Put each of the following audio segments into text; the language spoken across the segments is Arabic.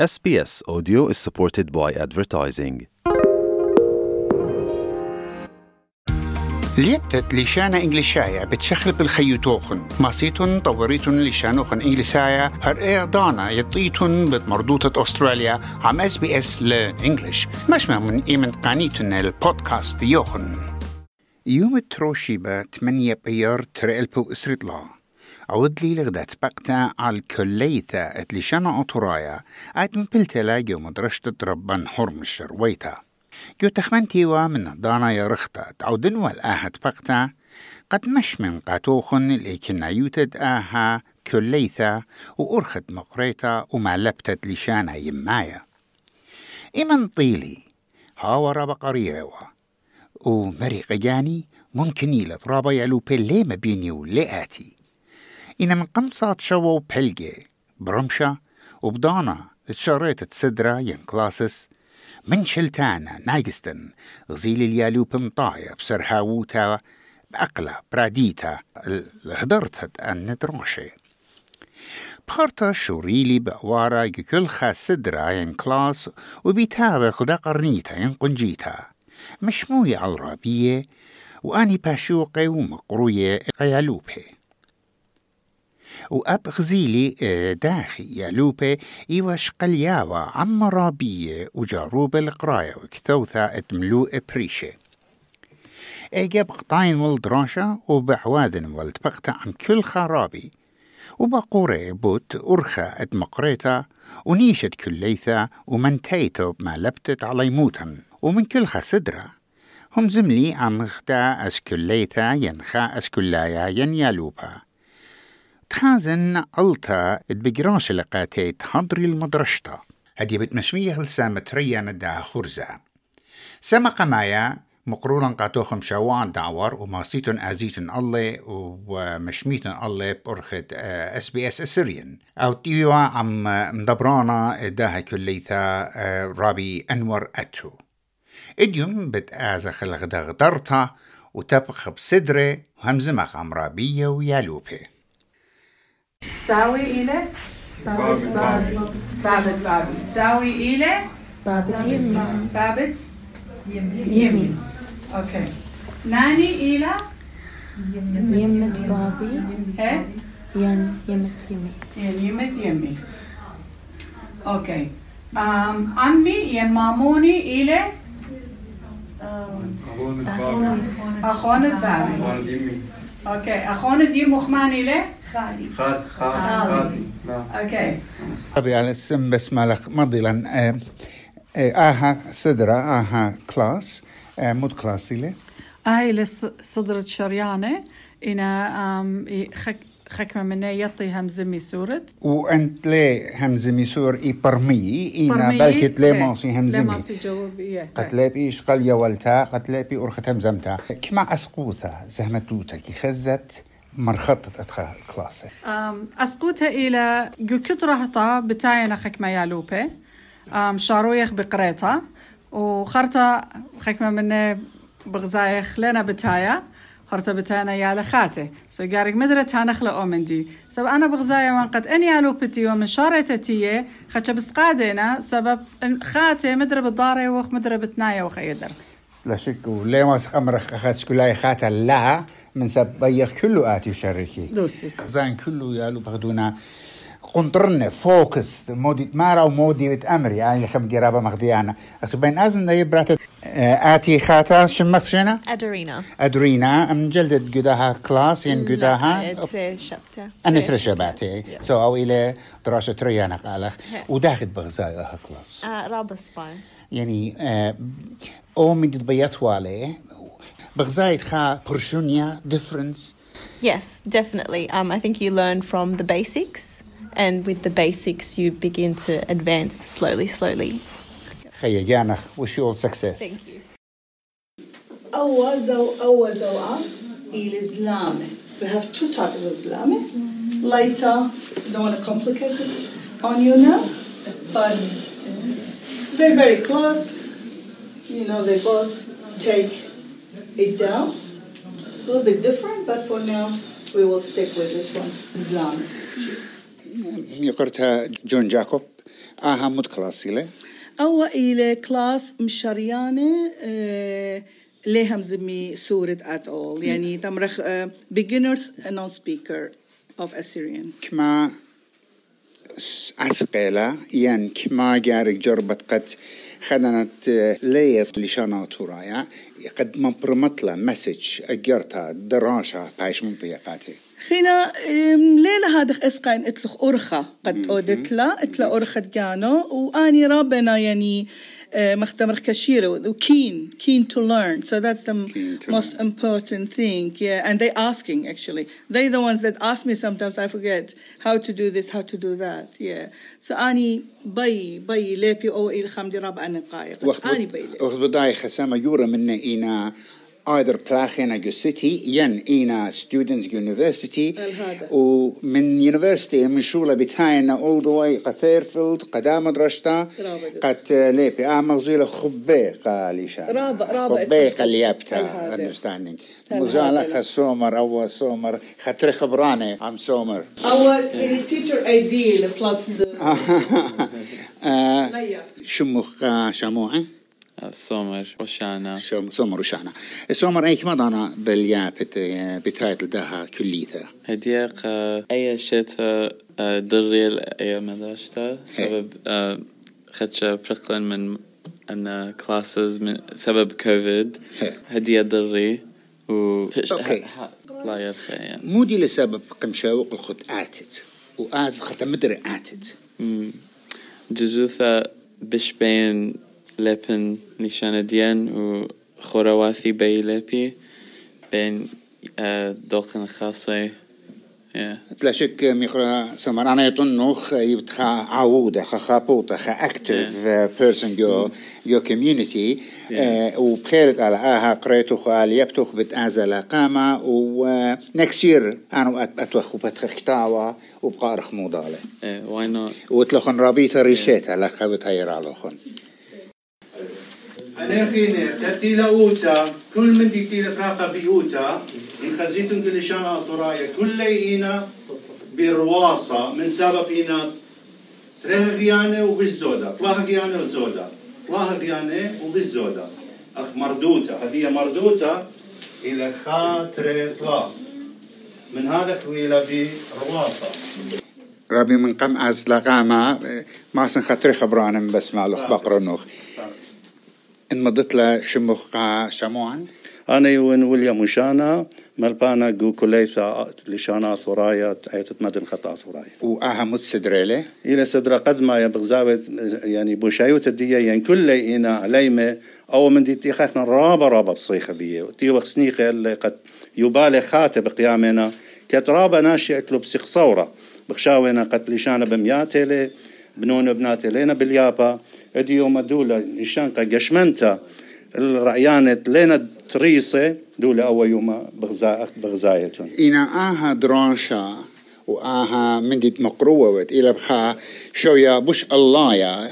SBS Audio is supported by advertising. ليبتت لشانة إنجليشاية بتشخل بالخيوتوخن ماسيتون طوريتون لشانوخن إنجليساية. هر إيه دانا يطيتون بمردوطة أستراليا. عم اس بي اس لإنجليش مش من إيمن قانيتون البودكاست يوخن. يوم التروشيبة 8 بيار تريلبو إسريطلا عود لي لغدت بقتا على الكليثة اتلشانا أطرايا عاد من بلتلا يوم درشت ربان حرمشر ويتا جو تخمنتي من دانا يرختا تعودن والآهت بقتا. قد مش من قاتوخن لكن يوتد آها كليثة وأرخت مقريتا وما لبتت لشانا يمايا. إمن طيلي. هاورا بقريوا ومريق جاني. ممكن يلت رابا يلو بلي ما بيني ولئاتي إن من قمصات شوو بلجي برمشة وبدانا تشاريت ين كلاسس من شلتانا نايجستن غزيل اليالو بمطايا بسرحاوتا بأقلة براديتا الهدرتت أن ندروشي بخرطة شوريلي بأوارا كل سدرا ين كلاس وبيتابع خدا قرنيتا ين قنجيتا. مشموية عربية وأني باشوقي ومقروية قيالوبي. وأب غزيلي داخي يا لوبي إيواش قلياوة عم رابية وجاروب القراية وكثوثة اتملوء بريشة إيجاب قطاين والدراشة وبعواذن والتبقتا عن كل خرابي. وبقوري بوت أرخا اتمقريتا ونيشت كليثة ومنتيتو بما لبتت على موتا ومن كل خسدرة هم زملي عم خدا أسكليثا ينخا أسكلايا ين يالوبا تخازن علتا بقراش لقاتي تحضري المدرشتا. هدي بتمشمية لسامة تريا نداها خرزة سما قمايا مقرولا قاتوخم شوان دعور وماسيتون ازيتون الله ومشميتون الله بأرخد اس بي اس اسريان أو تيوا عم مدبرانا داها كليثا رابي أنور أتو. إديوم بتآزخ الغدغدرتا وتبخ بصدره وهمزمخ عم رابية ويالوبي ساوي إلى بابت بابي بابت بابي ساوي إلى بابت يمي بابت يمي أوكي ناني إلى يمت بابي إيه ين يمت يمي يعني يمت يمي أوكي أم عمي ين ماموني إلى أخون الثاني أوكي أخون دي مخمان إلى خاد خاد خادي نعم. أوكي أبي على السم بس مالك مضيلا آه، آه، آها صدرة آها كلاس آه، مود كلاس إلي هاي لصدرة شريانة. إنا خك خكمة مني يطي همزمي سورة وأنت لي همزة ميسور إي برمي إينا برمي، بلكت لي إيه. ماسي لا همزمي ماسي جواب إيه قتلي بيش قل يولتا قتلي بي أرخت همزمتا كما أسقوثا زهمتوتا كي خزت مرخطة أدخل كلاسي أم أسقوتها إلى جو كترهتا بتاينا خكمة يالوبي أم شارويخ بقريتا وخرتا خكمة مني بغزايخ لنا بتايا خرتا بتانا يا لخاتي سو قارق مدرة تانخ لأومندي سبب أنا بغزايا وان قد أني يالوبتي ومن شارتتي خدش بسقادينا سبب إن خاتي مدرة بالداري وخ مدرة بتنايا وخي درس لا شك ولي ما سخمر خاتش كلاي خاتا لا من سبيخ كله آتي شركي دوسي زين كله يالو بغدونا. قنطرنا فوكس مودي مارا ومودي بتأمري يعني خم ديرابا مغديانا. أخس بين أزن دي برات آتي خاتا شمخ شنا Adarina. أدرينا. أم جلدت قداها كلاس ين قداها؟ Tre chapter. أنا ثرشة باتي سو أو إلى دراسة ريانا قالخ. وداخل بغزايا كلاس. Uh, Raba spine. يعني آه، أو من تبيت والي بغزايد خا برشونيا ديفرنس Yes, definitely. Um, I think you learn from the basics, and with the basics, you begin to advance slowly, slowly. خيا جانخ وش يول سكسس you. أول زو أول زوعة الإسلام. We have two types of Islam. Later, don't want to complicate it on you now, but they're very close. You know, they both take it down. A little bit different, but for now, we will stick with this one, Islam. يقرتها جون جاكوب. آها مد كلاسيلة أو إلى كلاس مشريانة آه، زمي سورة at all يعني تمرخ آه، beginners non-speaker of Assyrian كما عسقيلة ين كما جارك جربت قد خدنت آه، ليت لشانا تورايا قد ما برمطلة مسج أجرتها دراشة بايش منطقاتي خينا أم، ليلة هذا اسقان اتلخ أرخة قد أودتلا اتلا أرخة جانو وأني ربنا يعني آه، مختمر كشيرة وكين keen to learn. So that's the most important thing. Yeah and they asking actually. They the ones that ask me sometimes I forget how to do this how to do that. Yeah. So أني بي بي ليبي أو إلى خمدي رب أنا قايق وقت أني بي ليبي. وقت بداي خسامة يورا منا إينا either جو سيتي ين إينا students university. ومن university من شولة بتاينا all the way قفيرفيلد قدام مدرسة رابط. قد ليبي آه مغزيلة رابط- رابط. خبيقة اللي يبتا الهذا. understanding. مغزالة خسومر أو سومر خطر خبرانة عم سومر our uh, teacher ideal plus. شمخ شموعة سومر وشانا سومر وشانا سومر اي كما دانا باليا بت بتايت لدها كليتها؟ هديق آه، أي شتاء آه، دري أي مدرسة سبب آه، خدش برقلن من أن كلاسز من سبب كوفيد. هي. هدية دري و أوكي. لا يرخي يعني. مودي لسبب قمشاوق الخط آتت وآز خط مدري آتت. جزوثة بش بين لبن نشان ديان وخرواثي بي لبي بين آه، دوقن خاصي yeah. لا شك ميخرا سمر أنا يطنوخ يبتخا عودة خا خابوطة خا اكتف بيرسون جو جو كوميونيتي وبخيرت على أها قريتو خال يبتخ بتازل قامة و نكست يير أنا اتوخ وبتخ كتاوة وبقارخ موضالة not وتلخن رابيتا ريشيتا لخا بتهير على خن عليخيني تتي لأوتا كل من دي تي لقاقة بيوتا إن خزيتم كل شانا أطرايا كل إينا برواصة من سبب إينا تريه غيانة وبالزودة طلاه غيانة وزودة طلاه غيانة وبالزودة أخ مردوتة هذه مردوتة إلى خاطر طلاه من هذا خويلة برواصة ربي من قم از لقامة ما سن خاطري خبران بس مع لخ بقرا نوخ إن مضت له شمخ شموعا؟ أنا يون ويليام وشانا ملبانا جو كليسا لشانات ورايا عيتت مدن خطات ورايا واها متسدريله إلى صدر قد ما يبغزاوت يعني بوشايوت الدية يعني كل إنا عليمة أو من دي تيخافنا رابا رابا بصيخة بية. تي وقت سنيقة اللي قد يبالي خاتب قيامنا كت رابا ناشئة له بسيخ صورة بخشاونا قد لشانا بمياتي بنون بناتي لينا باليابا. ادي يوم دولة نشانقة قشمنتا الرعيانة لينا تريسة دولة أول يوم بغزا بغزايتون إنا آها دراشا وآها من دي مقروة إلى بخا شوية بش الله يا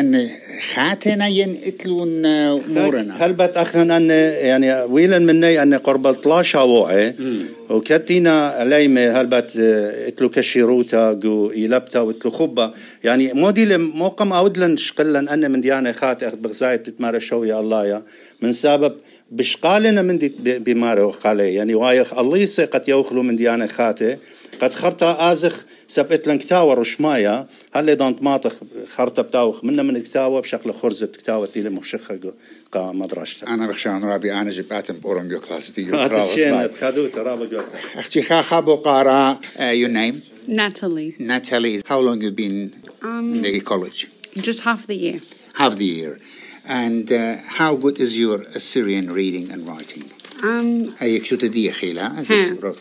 أن خاتنا ينقتلون هل بت أخن أن يعني ويلا مني أن قرب 13 وعي وكتينا عليمة هل بت اتلو كشيروتا جو يلبتا واتلو خبا يعني مودي لم موقم أودلن شقلن أن من ديانة خات أخذ بغزاية تتمارى شوية الله يا. من سبب بشقالنا من دي بمارة وقالي. يعني وايخ الله قد يوخلو من ديانة خاتي قد خرطة آزخ سبت لن كتاوة رشمايا هل دانت ماطخ خرطة بتاوخ منا من كتاوة بشكل خرزة كتاوة تيلي مخشخة قا مدرشتا أنا بخشان رابي أنا جباتم بورم جو كلاس دي قلت أختي خا خابو قارا your name? Natalie. Natalie how long you been in the college? Just half the year. half the year. And uh, how good is your Assyrian reading and writing? Um, هي كتوت دي خيلا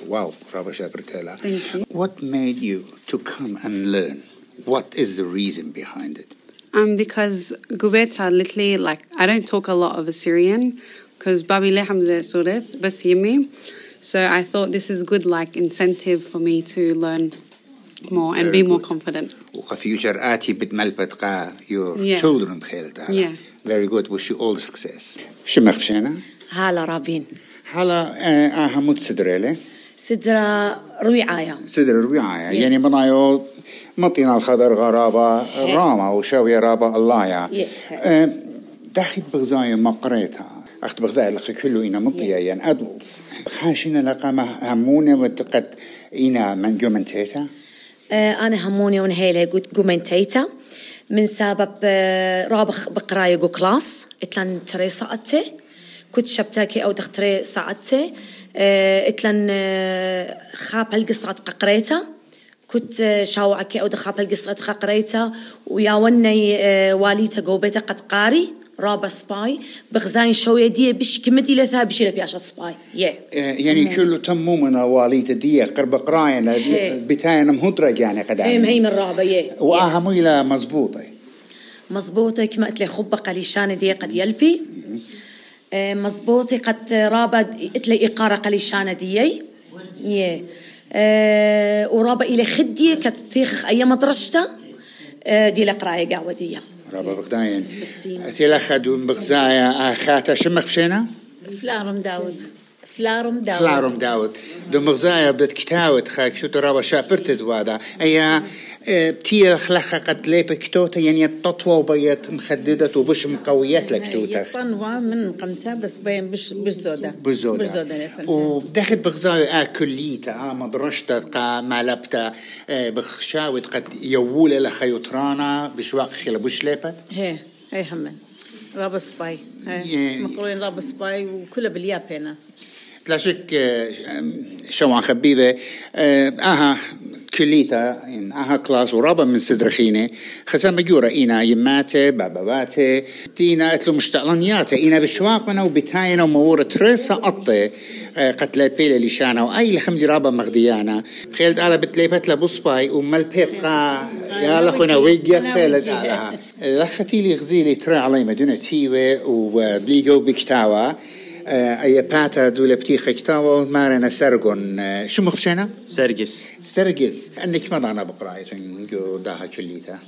واو رابا شابرتلا Thank you. What made you to come and learn? What is the reason behind it? um, because Gubeta literally, like, I don't talk a lot of Assyrian because Babi Leham Surat, bas yimi. So I thought this is good, like, incentive for me to learn more and Very be more good. confident. وخفيوشر آتي بتملبت قا your Yeah. children بخير Yeah. Very good. Wish you all the success. شمخ بشينا هالة رابين هلا آه آها مت سدريلة سدرة رويعايا. سدر الرعاية يعني منايو مطينا الخضر غرابة راما وشوي رابا الله يا. أه، داخل بغزاية مقريتها أخت بغزاية لخي كله إنا مطيا يعني أدولز. خاشينا لقا ما همونة وتقد إنا من جومنتيتا؟ آه، أنا هموني ونهيلة قلت قومنتيتا من سبب آه، رابخ بقراية جو كلاس. إتلان تري ساعتي كنت شبتاكي أو دختري ساعتي آه، اتلان آه، خاب القصة قريتا كنت آه، شاوعكي أو دخاب القصة قريتا ويا وني واليتا قوبيتا قد قاري رابا سباي. بغزاين شوية دي بش كمدي لثا بشي لبياشا سباي. Yeah. يعني كله تمو من واليتا دي قرب قراينا هي. بتاينا مهدرة يعني قد هي من رابا yeah. وآها ميلا مزبوطة. مزبوطة كما قلت لي خبة قليشان دي قد يلبي. آه، مزبوطة قد رابا قلت لي إقارة قليشان دي يه. آه، ورابا إلى خدية كتيخ أي مدرسة آه، دي لقراية قهوة دي رابا بغداين أتيلا خدو بغزايا آخاتا شمخ بشينا فلارم داود. فلارم داود فلارم داود دو مغزايا بدت كتاوت خاك شو ترابا شابرت دوادا أي بتيا خلخة قد ليبا كتوتا يعني التطوى وبيت مخددة وبش مقويات لكتوتا طنوة من قمتها بس بين بش بش زودة بزودة بش زودة لفن. ودخل بغزايا آكليتا آ مدرشتا قا مالبتا آه، بخشاوت قد يوولة لخيوترانا بشواق خيلا بش ليبت هي هي همن سباي يه. هي مقرون رابا سباي وكلها بالياب هنا لا شك آه، شو عن خبيبة آه، آها كليتا إن آها كلاس ورابا من سدرخينة خسام بجورة إنا يماتي باباباتي تينا أتلو مشتغلانياتا إنا بشواقنا وبتاينا ومورة تريسا قطي آه، قتل بيلا لشانا وأي لخم دي رابا مغديانا. خيلت على بتليبت لبوسباي ومال بيبقى يا لخونا ويجي خيلت علىها لختي لي غزيلي ترى علي مدينة تيوة وبليجو بكتاوة. آه، أي باتا دولة بتيخ كتاوة مارنا سرقون آه، شو مخشنا؟ سرقس. سرقس. أنك ما ضعنا بقرايتين جو داها كليتا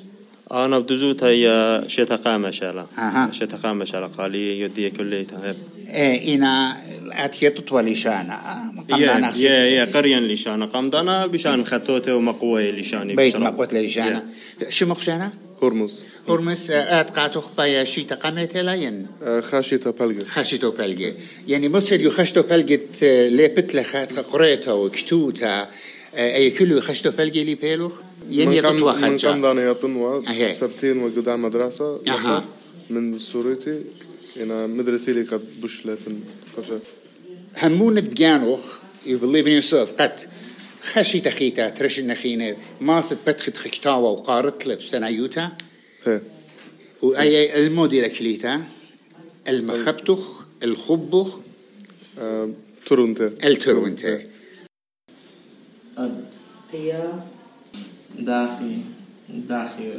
أنا بدزوت هي شتا قامة شالا. أها. شتا قامة شالا. قالي يدي كليتها. إيه إنا أتيت تطولي شانا يا يا يا قريا لشانا. قمدانا بشان خطوته ومقوي لشاني بيت. مقوت لشانا. شو مخشنا؟ هرمز. هرمس آت قاتو خبايا شيتا قامت لاين خاشيتا بلغة خشتو بلغي يعني مصر يو خشتو بلغت ليبت لخات قريتا وكتوتا آه، أي كله خشتو بلغي لي بيلوخ؟ يعني من كم- قطوة من كم خجا دانا يا طنوة أهي. سبتين وقدام مدرسة. أها. من سوريتي أنا مدرتي لي قد بش لكن همون بجانوخ you believe in yourself قد. خشي تخيتا ترش النخينة ماست بتخت خكتاوة وقارت لب سنايوتا وأي المودي لكليتا المخبتخ الخبخ ترونتي الترونتي هي داخي داخي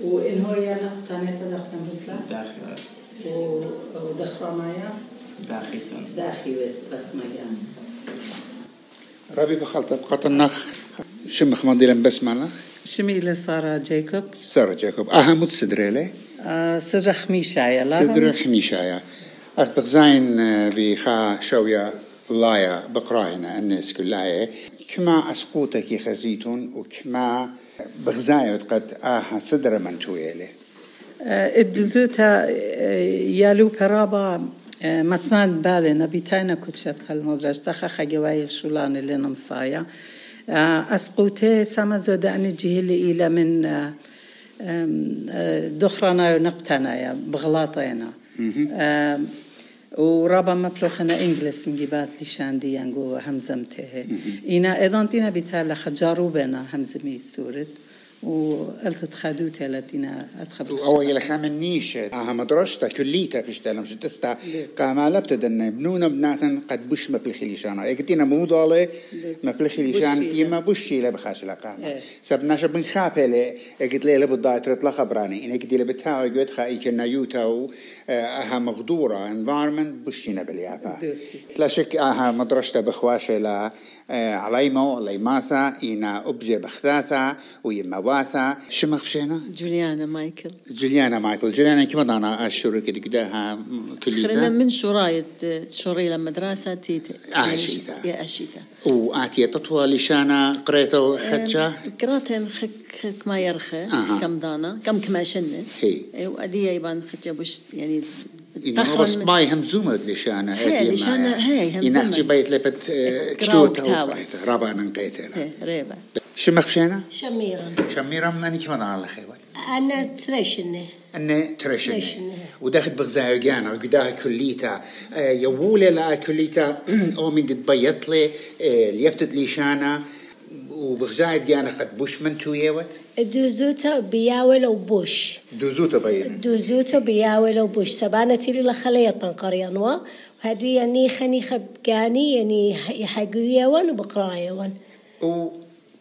وإن هو يلا تانيتا دخنا مثلا داخي ودخرانايا داخي داخل بس مجان ربي بخلطة قطنخ شمخ مضيلا بس مالخ شميلة سارة جايكوب. سارة جاكوب أها مت سدريلي آه، سر خميشايا لا. سدر خميشايا أخ بغزاين آه، بخا شوية لايا بقراينا الناس كلها كما أسقوتك يخزيتون وكما بغزايت قد آها صدر من تويلي الدزوتا يالو برابا مسمان بالنا بيتانا كتشبت المدرسة تخا خجواي الشولان اللي نمصايا أسقوتي سما زودا أن جهل إلى من آم، آه، دخرنا ونقتنا يا بغلاطينا آم، ورابا ما بلوخنا انجلس مجيبات لشان دي ينقو همزمته إنا إذا تينا بتالا خجارو بنا همزمي سورت وقلت تخادوتي لتينا أتخبر أو إلى خامن آها مدرسة كليتا فيش تلم شو تستا. قاما لبتدن بنونا بناتن قد بش ما بلخليشانا إكتينا مو ضالي. ما بلخليشان بشي يما بشي لبخاش لقاما إيه. سبنا شب من خابة لي إكت لي لبضاي ترت لخبراني إن إكتي لبتاوي قد خا إيكنا يوتاو. أها مغدورة. Environment بشينا باليابا. لا شك آها مدرسة بخواشة لا. عليمو ليماثا إنا أبجي بخثاثا ويما واثا شمخ فشينا جوليانا مايكل جوليانا مايكل جوليانا كيف ضانا الشروع كده قداها خلينا كلية من شرايط شوري لما دراسة تيت أشيتا. يا أشيتا وآتي تطوى لشانا قريته خدشة قراتين خك خك ما يرخى. كم دانا كم كما شنة هي وأدية يبان خدجة بش يعني إنه بس باي همزومة لشانا هي لشانا هي همزومة. ينحجي بيت لبت قراوة كتوت أو رابع ننقيته هي ريبة شمخ فشينا شميرا شميرة ماني كيف ضانا الله خيوات أنا تريشني أنه ترشن تريشني وداخل بغزايا جانا وقداها كليتا. آه، يوولي لا كليتا. أو من تبيط لي آه، ليفتت لي شانا وبغزايا جانا قد بوش من تو يوت؟ دوزوتا بياول وبوش دوزوتا بين دوزوتا بياول وبوش سبانة تيري لخلية قريانوا وهذه يعني خنيخة بقاني يعني يحقويا ون وبقرايا ون.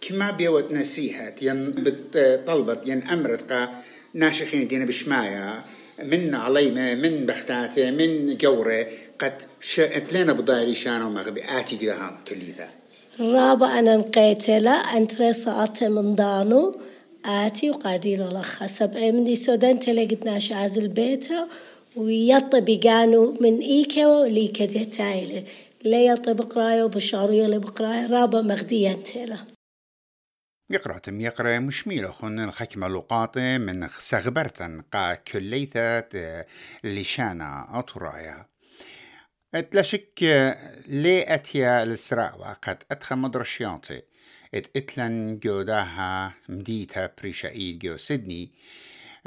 وكما بيوت نسيحة ين بطلبت ين أمرت قا ناشخين دينا بشمايا من عليمة من بختاتة من جورة قد شأت لنا بضايري شانا ومغبي آتي قدها كليتا رابع أنا نقيتلا أنتري ساعات من دانو. آتي وقادي للخ سبع من سودان تلقيت ناش عازل بيته ويطي بيقانو من إيكا وليكا دي تايلة. لي يطي بقرايا وبشعرية اللي بقرايا. رابع مغديا تلا يقرأتم يقرأ مشميلة خن الحكمة لقاطة من سغبرتن قا كليثة لشانا أطرايا. اتلاشك لي أتيا لسراوة قد أتخى مدرشياتي إت اتلن جوداها مديتا بريشايد جو سيدني.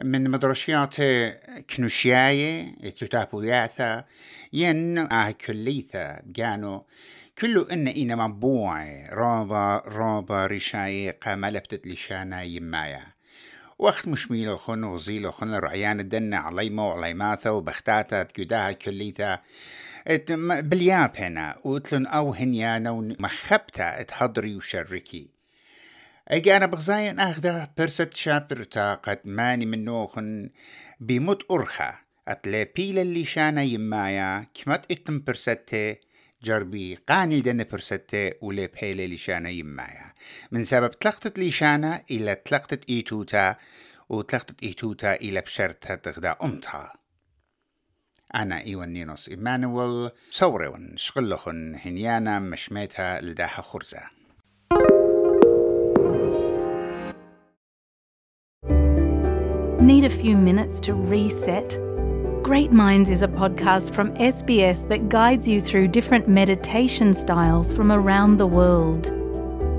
من مدرشياتي كنوشياي إتتابو ياثا ين آه كليثة بجانو كله إن إنا مبوعي رابا رابا ريشاي قام لفتت لشانا يمايا. وقت مشميلو خن وغزيلو خن الرعيان الدنة عليمو وعليماثا وبختاتا تقداها كليتا. بالياب هنا وتلن أو هنيانا ومخبتا اتحضري وشركي. أجي أنا بغزاين اخذه برست شابرتا قد ماني منو خن بموت أرخا. أتلي بيلا اللي شانا يمايا. كمت إتم برستي. جربي قاني دن برستي ولي بيلا اللي شانا يمايا من سبب تلقتت لي شانا إلى تلقتت ايتوتا وتلقتت ايتوتا إلى بشرتها تغدا امتها أنا إيوان نينوس إيمانويل صورون شغلخن هنيانا مشميتها لداها خرزة Need a few minutes to reset? Great Minds is a podcast from SBS that guides you through different meditation styles from around the world.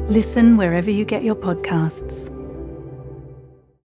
Listen wherever you get your podcasts.